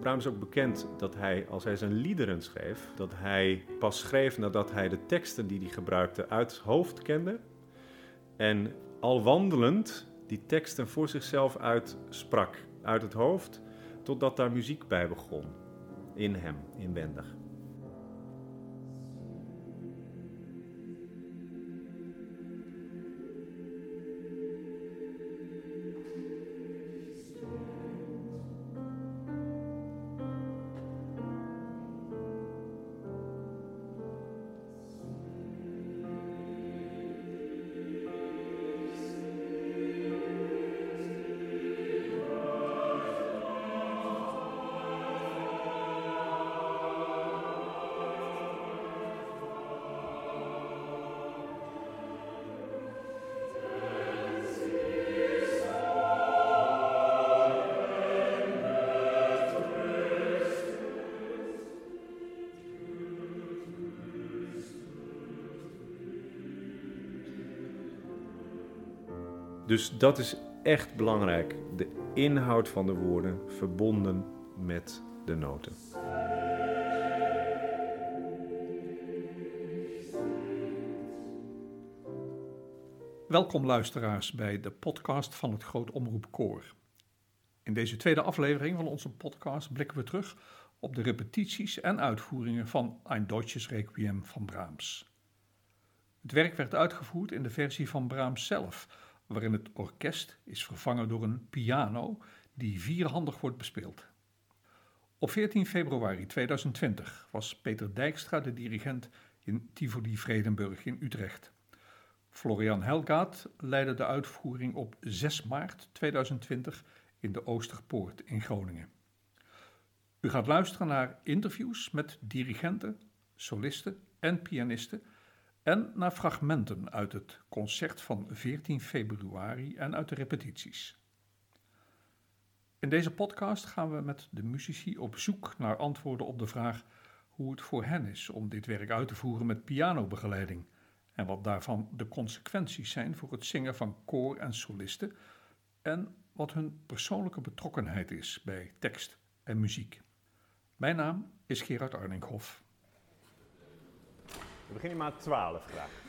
Van is ook bekend dat hij, als hij zijn liederen schreef, dat hij pas schreef nadat hij de teksten die hij gebruikte uit het hoofd kende. En al wandelend die teksten voor zichzelf uitsprak, uit het hoofd, totdat daar muziek bij begon. In hem, inwendig. Dus dat is echt belangrijk. De inhoud van de woorden verbonden met de noten. Welkom luisteraars bij de podcast van het Groot Omroep Koor. In deze tweede aflevering van onze podcast blikken we terug op de repetities en uitvoeringen van Ein Deutsches Requiem van Brahms. Het werk werd uitgevoerd in de versie van Brahms zelf, waarin het orkest is vervangen door een piano die vierhandig wordt bespeeld. Op 14 februari 2020 was Peter Dijkstra de dirigent in Tivoli Vredenburg in Utrecht. Florian Helgaat leidde de uitvoering op 6 maart 2020 in de Oosterpoort in Groningen. U gaat luisteren naar interviews met dirigenten, solisten en pianisten en naar fragmenten uit het concert van 14 februari en uit de repetities. In deze podcast gaan we met de muzici op zoek naar antwoorden op de vraag hoe het voor hen is om dit werk uit te voeren met pianobegeleiding en wat daarvan de consequenties zijn voor het zingen van koor en solisten en wat hun persoonlijke betrokkenheid is bij tekst en muziek. Mijn naam is Gerard Arninghoff. We beginnen maar 12 graag.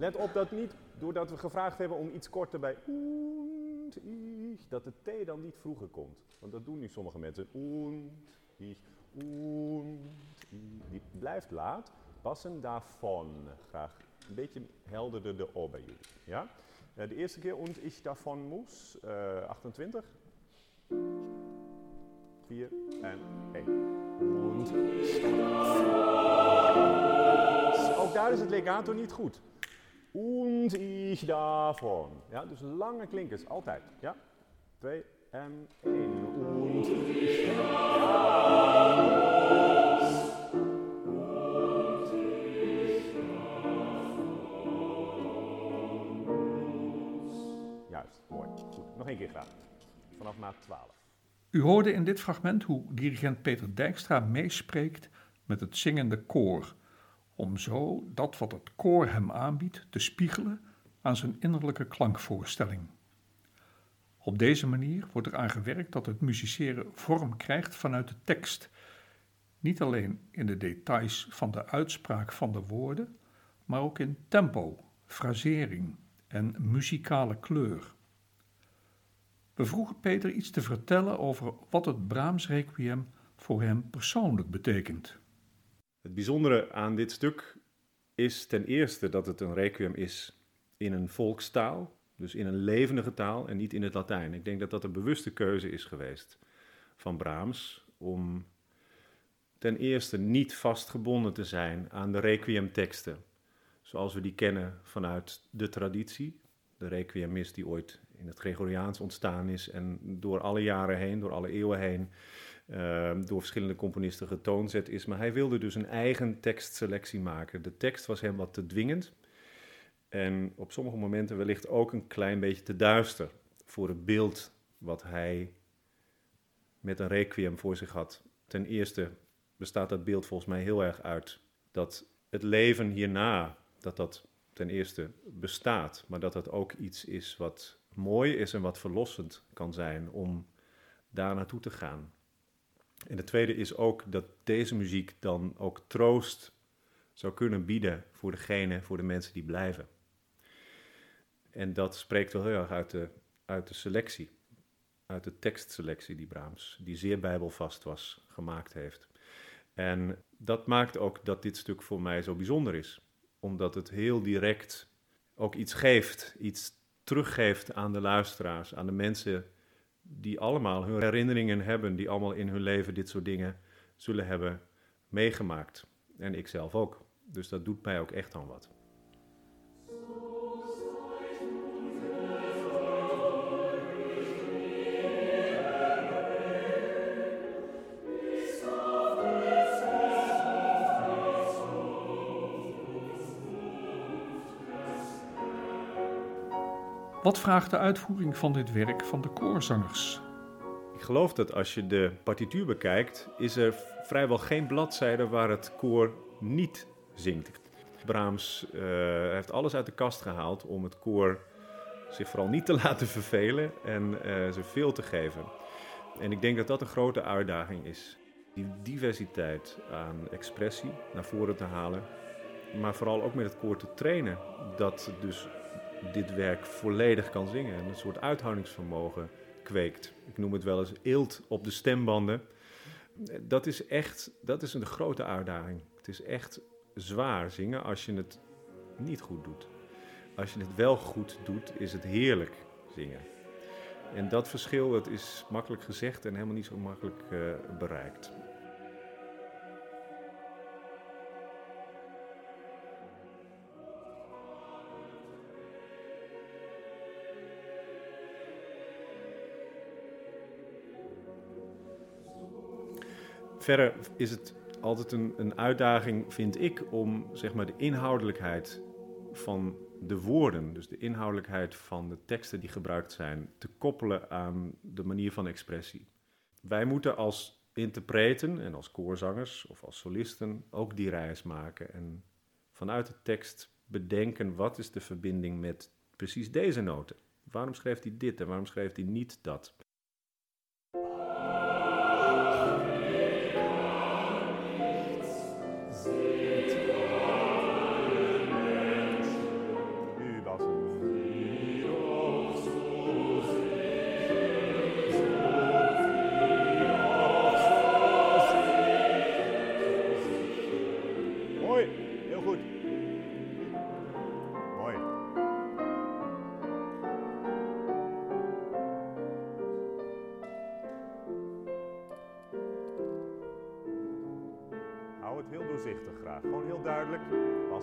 Let op dat niet, doordat we gevraagd hebben om iets korter bij und ich, dat de T dan niet vroeger komt. Want dat doen nu sommige mensen. Und ich, und ich. Die blijft laat. Passen daarvan. Graag een beetje helderder de O bij jullie. Ja? Eh, de eerste keer und ich davon. Uh, 28. 4 en 1. Und ich Ook daar is het legato niet goed. Und ich davon. Ja, dus lange klinkers, altijd. Ja? Twee en één. Und ich davon. Juist, mooi. Goed, nog één keer graag. Vanaf maat 12. U hoorde in dit fragment hoe dirigent Peter Dijkstra meespreekt met het zingende koor om zo dat wat het koor hem aanbiedt te spiegelen aan zijn innerlijke klankvoorstelling. Op deze manier wordt er aan gewerkt dat het musiceren vorm krijgt vanuit de tekst, niet alleen in de details van de uitspraak van de woorden, maar ook in tempo, frasering en muzikale kleur. We vroegen Peter iets te vertellen over wat het Brahms Requiem voor hem persoonlijk betekent. Het bijzondere aan dit stuk is ten eerste dat het een requiem is in een volkstaal, dus in een levendige taal en niet in het Latijn. Ik denk dat dat een bewuste keuze is geweest van Brahms om ten eerste niet vastgebonden te zijn aan de requiemteksten, zoals we die kennen vanuit de traditie, de requiemist die ooit in het Gregoriaans ontstaan is en door alle jaren heen, door alle eeuwen heen, uh, door verschillende componisten getoond is. Maar hij wilde dus een eigen tekstselectie maken. De tekst was hem wat te dwingend en op sommige momenten wellicht ook een klein beetje te duister voor het beeld wat hij met een requiem voor zich had. Ten eerste bestaat dat beeld volgens mij heel erg uit dat het leven hierna, dat dat ten eerste bestaat, maar dat dat ook iets is wat mooi is en wat verlossend kan zijn om daar naartoe te gaan. En de tweede is ook dat deze muziek dan ook troost zou kunnen bieden voor degene, voor de mensen die blijven. En dat spreekt wel heel erg uit de, uit de selectie, uit de tekstselectie die Brahms, die zeer bijbelvast was, gemaakt heeft. En dat maakt ook dat dit stuk voor mij zo bijzonder is, omdat het heel direct ook iets geeft, iets teruggeeft aan de luisteraars, aan de mensen die allemaal hun herinneringen hebben, die allemaal in hun leven dit soort dingen zullen hebben meegemaakt. En ik zelf ook. Dus dat doet mij ook echt aan wat. Wat vraagt de uitvoering van dit werk van de koorzangers? Ik geloof dat als je de partituur bekijkt, is er vrijwel geen bladzijde waar het koor niet zingt. Brahms uh, heeft alles uit de kast gehaald om het koor zich vooral niet te laten vervelen en uh, ze veel te geven. En ik denk dat dat een grote uitdaging is. Die diversiteit aan expressie naar voren te halen, maar vooral ook met het koor te trainen. Dat dus dit werk volledig kan zingen en een soort uithoudingsvermogen kweekt. Ik noem het wel eens eelt op de stembanden. Dat is echt dat is een grote uitdaging. Het is echt zwaar zingen als je het niet goed doet. Als je het wel goed doet, is het heerlijk zingen. En dat verschil dat is makkelijk gezegd en helemaal niet zo makkelijk uh, bereikt. Verder is het altijd een, een uitdaging, vind ik, om zeg maar, de inhoudelijkheid van de woorden, dus de inhoudelijkheid van de teksten die gebruikt zijn, te koppelen aan de manier van expressie. Wij moeten als interpreten en als koorzangers of als solisten ook die reis maken en vanuit de tekst bedenken wat is de verbinding met precies deze noten. Waarom schreef hij dit en waarom schreef hij niet dat?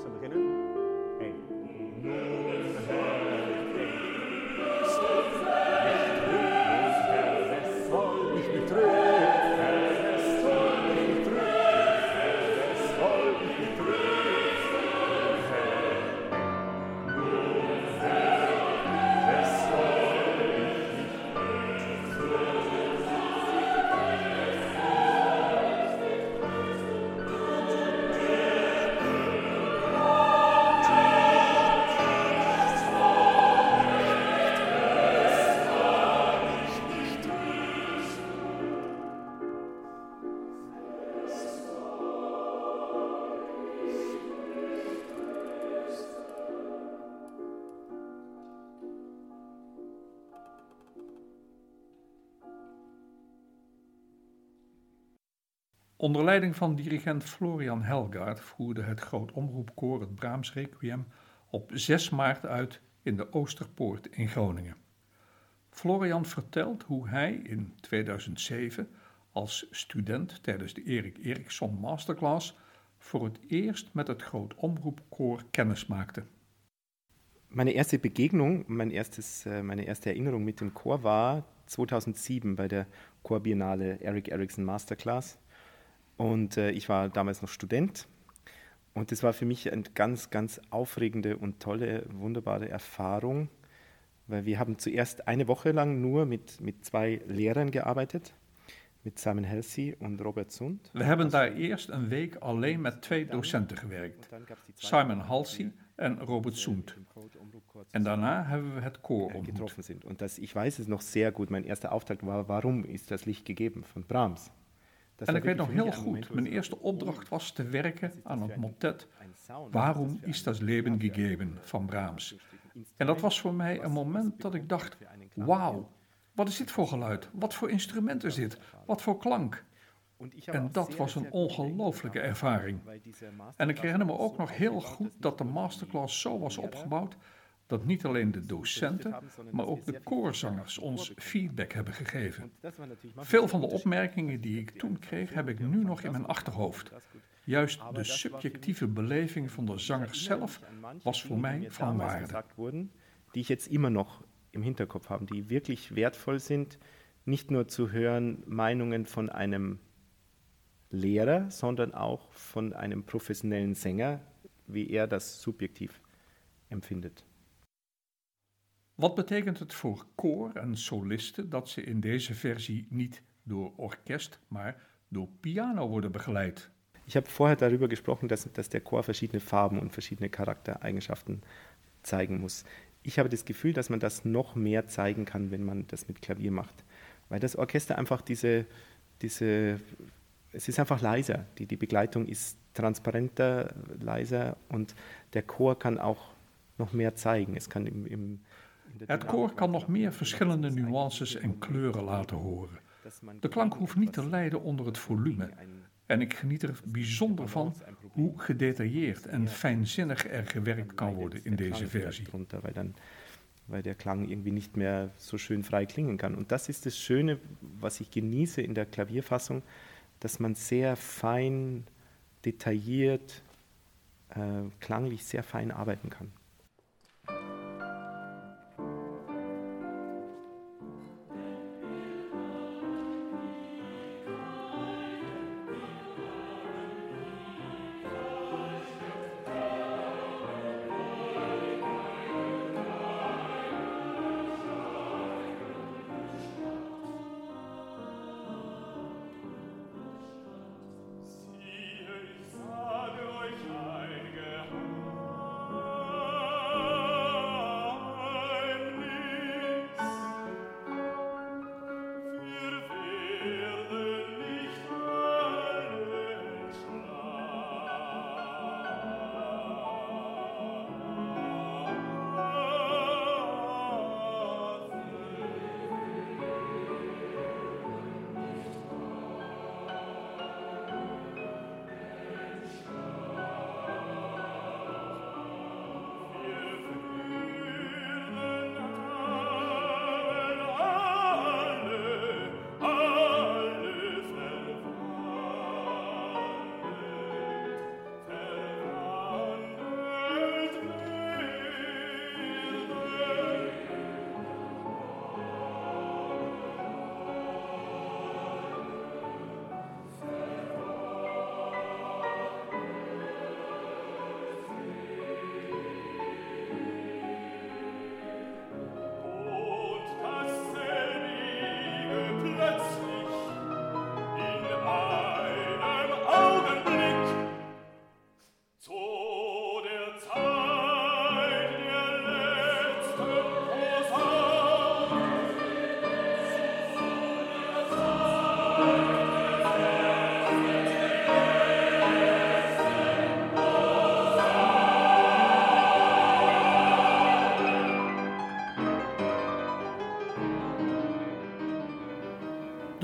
Evangelio Onder leiding van dirigent Florian Helgaard voerde het Groot Omroepkoor het Brahms Requiem op 6 maart uit in de Oosterpoort in Groningen. Florian vertelt hoe hij in 2007 als student tijdens de Erik Eriksson Masterclass voor het eerst met het Groot Omroepkoor kennis maakte. Meine erste Begegnung, mein erstes, äh, meine erste Erinnerung mit dem Chor war 2007 bei der Chorbiennale Eric Erickson Masterclass. Und äh, ich war damals noch Student. Und das war für mich eine ganz, ganz aufregende und tolle, wunderbare Erfahrung, weil wir haben zuerst eine Woche lang nur mit, mit zwei Lehrern gearbeitet, mit Simon Halsey und Robert Sund. We hebben daar eerst een week alleen met twee docenten gewerkt, Simon Halsey en Robert Sund. En daarna hebben we het koor ontmoet. getroffen sind. Und das, ich weiß es noch sehr gut, mein erster Auftrag war, warum ist das Licht gegeben von Brahms. En ik weet nog heel goed, mijn eerste opdracht was te werken aan het motet Waarom was das Leben gegeben van Brahms? En dat was voor mij een moment dat ik dacht, wauw, wat is dit voor geluid? Wat voor instrument is dit? Wat voor klank? En dat was een ongelooflijke ervaring. En ik herinner me ook nog heel goed dat de masterclass zo was opgebouwd dat niet alleen de docenten, maar ook de koorzangers ons feedback hebben gegeven. Veel van de opmerkingen die ik toen kreeg, heb ik nu nog in mijn achterhoofd. Juist de subjectieve beleving van de zanger zelf was voor mij van waarde. die ich jetzt immer noch im Hinterkopf habe, die wirklich wertvoll sind, nicht nur zu hören Meinungen von einem Lehrer, sondern auch von einem professionellen Sänger, wie er das subjektiv empfindet. Wat betekent het voor koor en solisten dat ze in deze versie niet door orkest, maar door piano worden begeleid? Ich habe vorher darüber gesprochen, dass, dass der Chor verschiedene Farben und verschiedene Charaktereigenschaften zeigen muss. Ich habe das Gefühl, dass man das noch mehr zeigen kann, wenn man das mit Klavier macht. Weil das Orchester einfach diese, diese es ist einfach leiser. Die, die Begleitung ist transparenter, leiser und der Chor kann auch noch mehr zeigen. Es kann im, im, Het koor kan nog meer verschillende nuances en kleuren laten horen. De klank hoeft niet te lijden onder het volume. En ik geniet er bijzonder van hoe gedetailleerd en fijnzinnig er gewerkt kan worden in deze versie. Weil der Klang irgendwie nicht mehr so schön frei klingen kann. Und das ist das Schöne, was ich genieße in der Klavierfassung, dass man sehr fein, detailliert, äh, klanglich sehr fein arbeiten kann.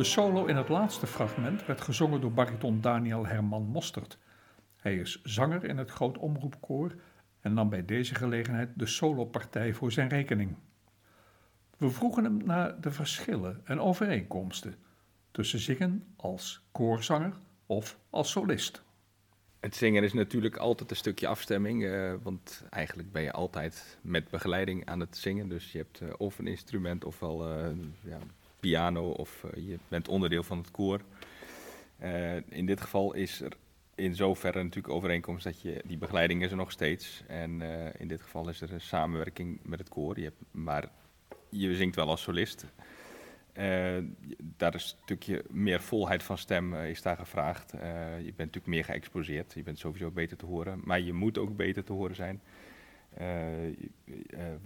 De solo in het laatste fragment werd gezongen door bariton Daniel Herman Mostert. Hij is zanger in het Groot Omroepkoor en nam bij deze gelegenheid de solopartij voor zijn rekening. We vroegen hem naar de verschillen en overeenkomsten tussen zingen als koorzanger of als solist. Het zingen is natuurlijk altijd een stukje afstemming, uh, want eigenlijk ben je altijd met begeleiding aan het zingen. Dus je hebt uh, of een instrument ofwel uh, ja, piano of je bent onderdeel van het koor. in dit geval is er in zoverre natuurlijk overeenkomst dat je, die begeleiding is er nog steeds. En in dit geval is er een samenwerking met het koor. Je hebt, maar je zingt wel als solist. Daar is een stukje meer volheid van stem is daar gevraagd. Je bent natuurlijk meer geëxposeerd, je bent sowieso beter te horen, maar je moet ook beter te horen zijn.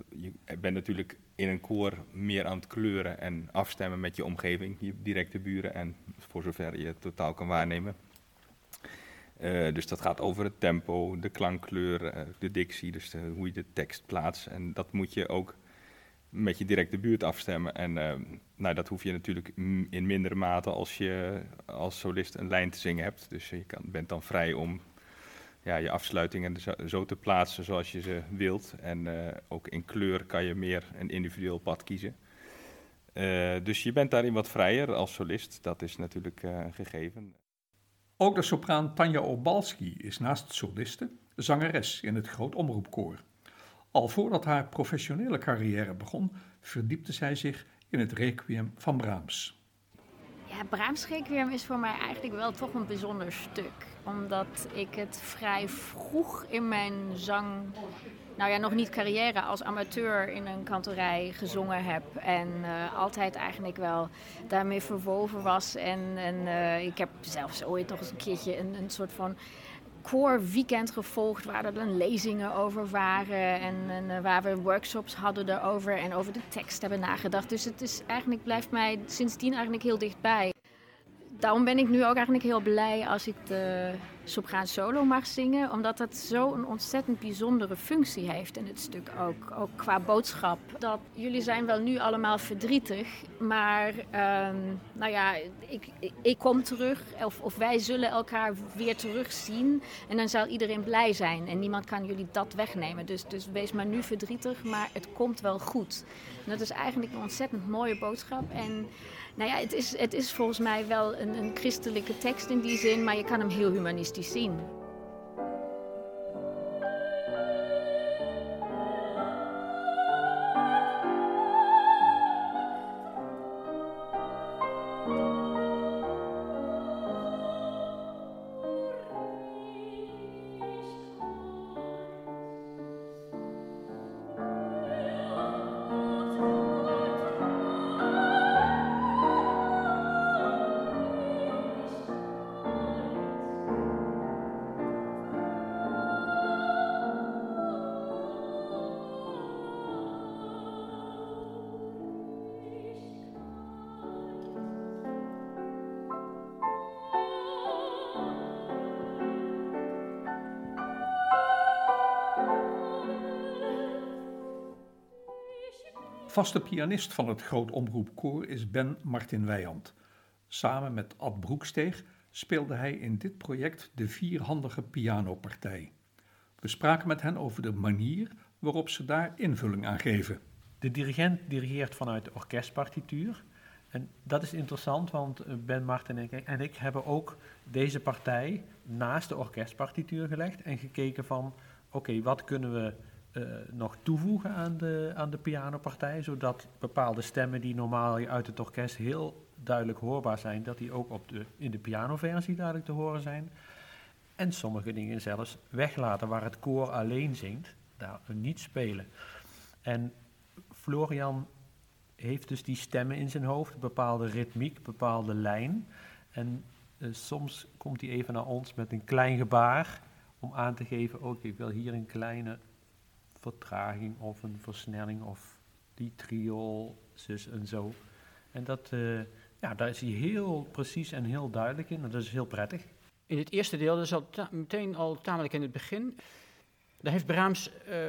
Je, bent natuurlijk in een koor meer aan het kleuren en afstemmen met je omgeving, je directe buren en voor zover je het totaal kan waarnemen. dus dat gaat over het tempo, de klankkleur, de dictie, dus hoe je de tekst plaatst. En dat moet je ook met je directe buurt afstemmen. En uh, nou, dat hoef je natuurlijk in mindere mate als je als solist een lijn te zingen hebt. Dus je kan, bent dan vrij om ja, je afsluitingen zo, zo, te plaatsen zoals je ze wilt. En uh, ook in kleur kan je meer een individueel pad kiezen. Uh, dus je bent daarin wat vrijer als solist. Dat is natuurlijk een gegeven. Ook de sopraan Tanja Obalski is naast soliste zangeres in het Groot Omroepkoor. Al voordat haar professionele carrière begon, verdiepte zij zich in het requiem van Brahms. Ja, is voor mij eigenlijk wel toch een bijzonder stuk. Omdat ik het vrij vroeg in mijn zang, nou ja, nog niet carrière, als amateur in een kantorij gezongen heb. En uh, altijd eigenlijk wel daarmee verwoven was. En, en uh, ik heb zelfs ooit nog eens een keertje een, een soort van weekend gevolgd waar er dan lezingen over waren en, en uh, waar we workshops hadden erover en over de tekst hebben nagedacht. Dus het is eigenlijk blijft mij sindsdien eigenlijk heel dichtbij daarom ben ik nu ook eigenlijk heel blij als ik de sopraan solo mag zingen. Omdat dat zo'n ontzettend bijzondere functie heeft in het stuk ook. Ook qua boodschap. Dat jullie zijn wel nu allemaal verdrietig. Maar um, nou ja, ik, ik, kom terug. Of, of wij zullen elkaar weer terugzien. En dan zal iedereen blij zijn. En niemand kan jullie dat wegnemen. Dus, dus wees maar nu verdrietig. Maar het komt wel goed. Dat is eigenlijk een ontzettend mooie boodschap. En nou ja, het is, het is volgens mij wel een, een christelijke tekst in die zin, maar je kan hem heel humanistisch seen. Vaste pianist van het Groot Omroepkoor is Ben Martin Wijand. Samen met Ad Broeksteeg speelde hij in dit project de vierhandige pianopartij. We spraken met hen over de manier waarop ze daar invulling aan geven. De dirigent dirigeert vanuit de orkestpartituur. En dat is interessant, want eh, Ben Martin en ik, en ik hebben ook deze partij naast de orkestpartituur gelegd en gekeken van, oké, wat kunnen we uh, nog toevoegen aan de, aan de pianopartij, zodat bepaalde stemmen die normaal uit het orkest heel duidelijk hoorbaar zijn, dat die ook op de, in de pianoversie duidelijk te horen zijn. En sommige dingen zelfs weglaten waar het koor alleen zingt, daar niet spelen. En Florian heeft dus die stemmen in zijn hoofd, bepaalde ritmiek, bepaalde lijn. En uh, soms komt hij even naar ons met een klein gebaar om aan te geven, oké, ik wil hier een kleine vertraging of een versnelling of die triol, zus en zo. En dat, uh, ja, daar is hij heel precies en heel duidelijk in en dat is heel prettig. In het eerste deel, dat is al meteen al tamelijk in het begin, daar heeft Brahms uh,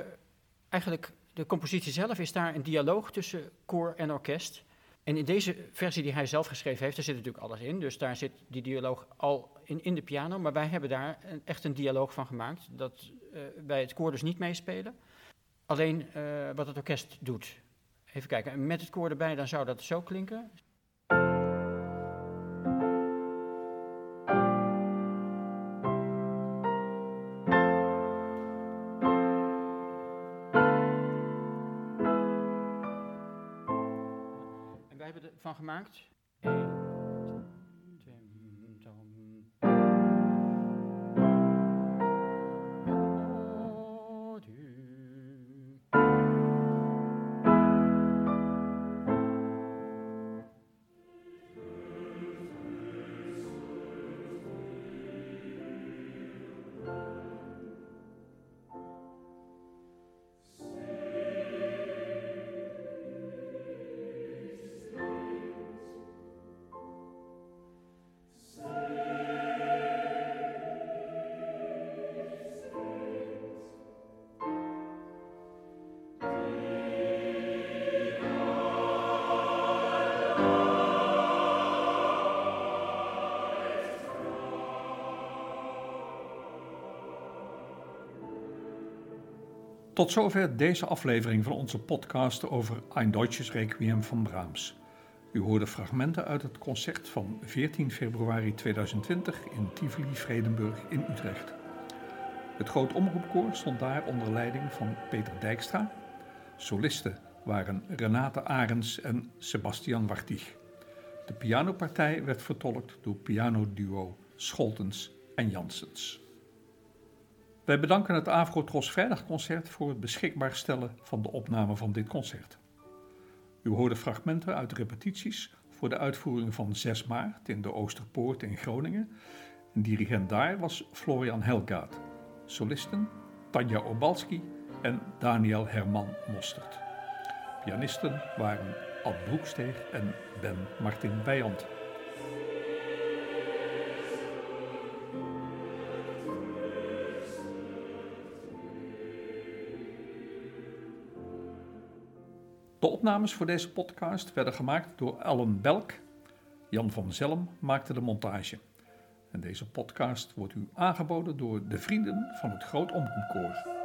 eigenlijk, de compositie zelf is daar een dialoog tussen koor en orkest. En in deze versie die hij zelf geschreven heeft, daar zit natuurlijk alles in. Dus daar zit die dialoog al in, in de piano. Maar wij hebben daar een, echt een dialoog van gemaakt. Dat uh, wij het koor dus niet meespelen. Alleen uh, wat het orkest doet. Even kijken, met het koor erbij, dan zou dat zo klinken. Tot zover deze aflevering van onze podcast over Ein Deutsches Requiem van Brahms. U hoorde fragmenten uit het concert van 14 februari 2020 in Tivoli-Vredenburg in Utrecht. Het Groot Omroepkoor stond daar onder leiding van Peter Dijkstra. Solisten waren Renate Arends en Sebastian Wartig. De pianopartij werd vertolkt door pianoduo Scholtens en Janssens. Wij bedanken het Afro-Tros Vrijdagconcert voor het beschikbaar stellen van de opname van dit concert. U hoorde fragmenten uit repetities voor de uitvoering van 6 maart in de Oosterpoort in Groningen. En dirigent daar was Florian Helgaard. Solisten Tanja Obalski en Daniel Herman Mostert. Pianisten waren Ad Broeksteeg en Ben Martin Bijand. Opnames voor deze podcast werden gemaakt door Alan Belk. Jan van Zelm maakte de montage. En deze podcast wordt u aangeboden door de vrienden van het Groot Omroepkoor.